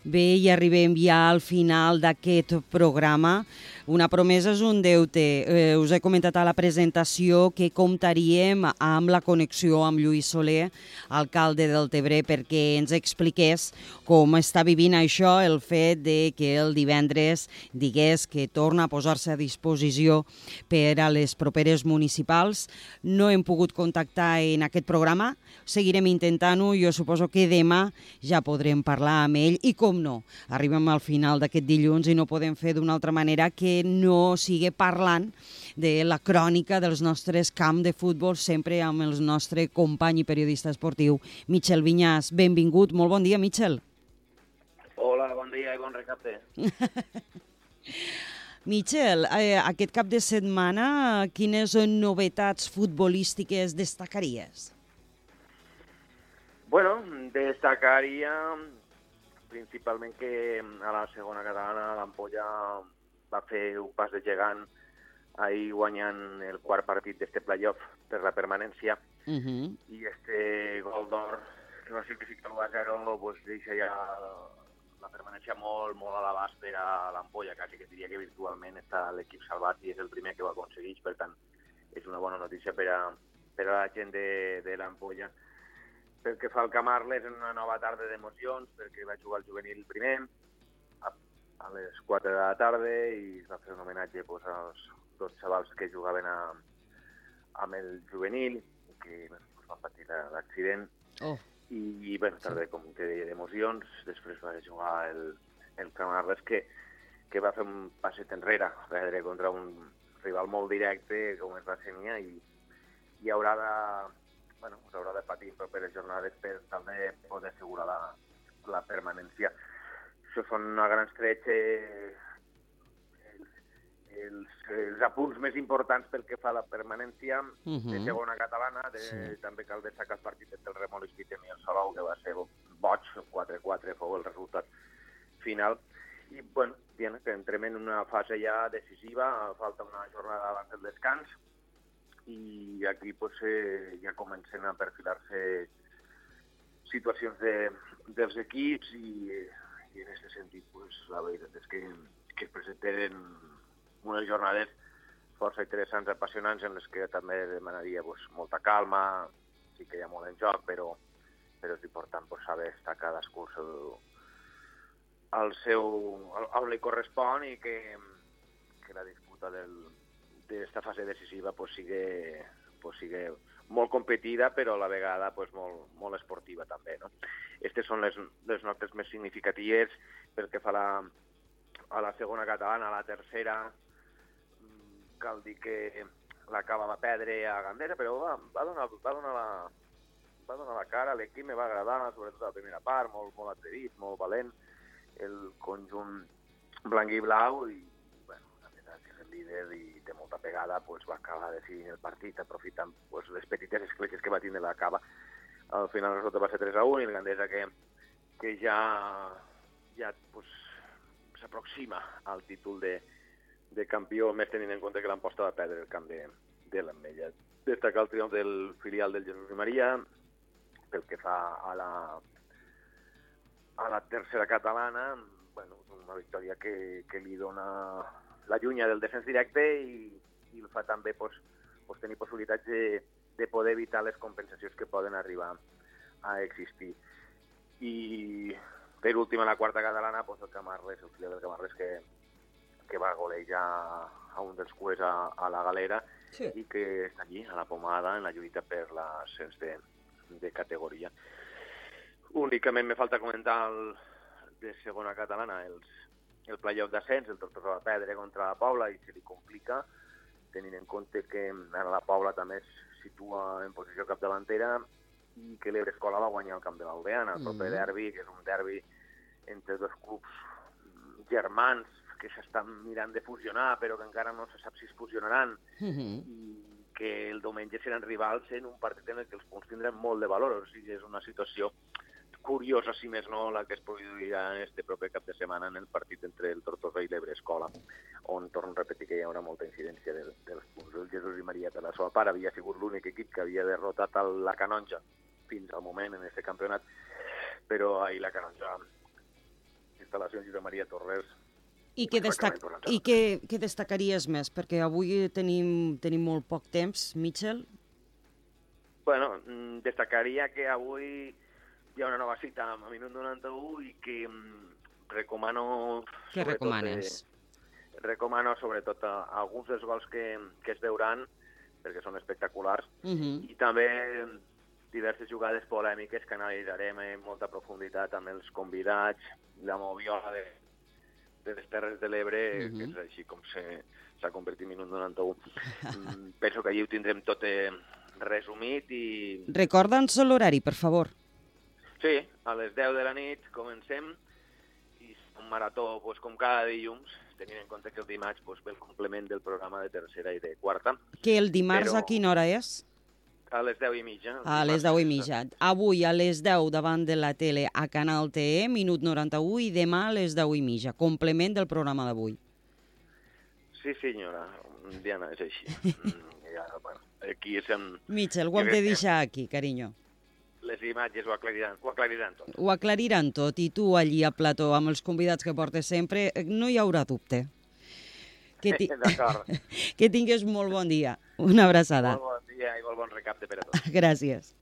Bé, i arribem ja al final d'aquest programa. Una promesa és un deute. Eh, us he comentat a la presentació que comptaríem amb la connexió amb Lluís Soler, alcalde del Tebre, perquè ens expliqués com està vivint això, el fet de que el divendres digués que torna a posar-se a disposició per a les properes municipals. No hem pogut contactar en aquest programa, seguirem intentant-ho, jo suposo que demà ja podrem parlar amb ell i com no, arribem al final d'aquest dilluns i no podem fer d'una altra manera que no sigui parlant de la crònica dels nostres camps de futbol sempre amb el nostre company i periodista esportiu, Michel Vinyàs. Benvingut, molt bon dia, Michel. Hola, bon dia i bon recapte. Michel, eh, aquest cap de setmana quines novetats futbolístiques destacaries? Bueno, destacaria principalment que a la segona catalana l'Ampolla va fer un pas de gegant ahir guanyant el quart partit d'este playoff per la permanència uh -huh. i este gol d'or que va significar l'1 a 0 pues, deixa ja la permanència molt, molt a l'abast per a l'Ampolla, quasi que diria que virtualment està l'equip salvat i és el primer que ho aconsegueix, per tant és una bona notícia per a, per a la gent de, de l'Ampolla. Pel que fa al Camarles, en una nova tarda d'emocions, perquè va jugar el juvenil primer, a, a les 4 de la tarda, i es va fer un homenatge pues, als dos xavals que jugaven a, amb el juvenil, que bueno, pues, van patir l'accident. Oh. I, i bueno, tarda, com que deia, d'emocions. Després va jugar el, el Camarles, que, que va fer un passet enrere, perdre contra un rival molt directe, com és la Sènia, i, i haurà de, bueno, s'haurà de patir properes jornades per tal de poder assegurar la, la permanència. Això són una gran estretxa els, els, els apunts més importants pel que fa a la permanència uh -huh. de segona catalana. De, sí. També cal destacar el partit entre el i el Salou, que va ser boig, 4-4 fou el resultat final. I, bueno, bien, que entrem en una fase ja decisiva, falta una jornada abans del descans, i aquí pues, eh, ja comencen a perfilar-se situacions de, dels equips i, i en aquest sentit pues, la veritat és que, que es presenten unes jornades força interessants, apassionants, en les que també demanaria pues, molta calma, sí que hi ha molt en joc, però, però és important pues, saber estar cadascú el seu, on li correspon i que, que la disputa del, d'esta fase decisiva pues, sigue, pues, sigue molt competida, però a la vegada pues, molt, molt esportiva també. No? Aquestes són les, les notes més significatives pel que fa a la, a la segona catalana, a la tercera, cal dir que la Cava va perdre a Gandera, però va, va, donar, va, donar la, va donar la cara, l'equip me va agradar, sobretot la primera part, molt, molt atrevit, molt valent, el conjunt blanc i blau, i líder i té molta pegada, pues, va acabar decidint el partit aprofitant pues, les petites escletxes que va tindre la cava. Al final el resultat va ser 3 a 1 i el Gandesa que, que ja, ja pues, s'aproxima al títol de, de campió, més tenint en compte que l'emposta va perdre el camp de, de l'Ametlla. Destacar el triomf del filial del Jesús i Maria, pel que fa a la, a la tercera catalana, bueno, una victòria que, que li dona l'allunya del descens directe i, i el fa també pues, pues, tenir possibilitats de, de poder evitar les compensacions que poden arribar a existir. I per últim, a la quarta catalana, pues, el Camarles, el filial del Camarles, que, que va golejar a un dels cues a, a la galera sí. i que està allí, a la pomada, en la lluita per l'ascens de, de categoria. Únicament me falta comentar el, de segona catalana els, el playoff d'ascens, el Tortosa va perdre contra la Pobla i se li complica, tenint en compte que ara la Pobla també es situa en posició capdavantera i que l'Ebre Escola va guanyar el camp de l'Albeana, el proper mm derbi, que és un derbi entre dos clubs germans que s'estan mirant de fusionar, però que encara no se sap si es fusionaran, mm -hmm. i que el diumenge seran rivals en un partit en què els punts tindran molt de valor. O sigui, és una situació curiosa, si més no, la que es produirà en este proper cap de setmana en el partit entre el Tortosa i l'Ebre Escola, on, torno a repetir, que hi haurà molta incidència del, dels punts. El Jesús i Maria per la seva part havia sigut l'únic equip que havia derrotat el, la Canonja fins al moment en aquest campionat, però ahir la Canonja instal·lacions Josep Maria Torres. I què, destac... I què, què destacaries més? Perquè avui tenim, tenim molt poc temps, Mitchell. Bueno, mm, destacaria que avui hi ha una nova cita a Minut 91 i que mm, recomano... Què recomanes? Eh, recomano sobretot a, a alguns dels gols que, que es veuran, perquè són espectaculars, Uh -huh. i també diverses jugades polèmiques que analitzarem en molta profunditat amb els convidats, la moviola de, de les Terres de l'Ebre, uh -huh. que és així com s'ha convertit en Minut 91. Mm, Penso que allí ho tindrem tot eh, resumit i... Recorda'ns l'horari, per favor. Sí, a les 10 de la nit comencem i un marató pues, com cada dilluns, tenint en compte que el dimarts pues, ve el complement del programa de tercera i de quarta. Que el dimarts Però- a quina hora és? A les 10 i mitja. A les dimarts. 10 i mitja. Avui a les 10 davant de la tele a Canal TE, minut 91, i demà a les 10 i mitja. Complement del programa d'avui. Sí, senyora, Diana, és així. Mm, ja, bueno, aquí és amb Mitchell, ho hem de deixar aquí, carinyo. Les imatges ho aclariran, ho aclariran tot. Ho aclariran tot i tu allí a plató amb els convidats que portes sempre, eh, no hi haurà dubte. Que, ti... Que tingues molt bon dia. Una abraçada. Molt bon dia i molt bon recapte per a tots. Gràcies.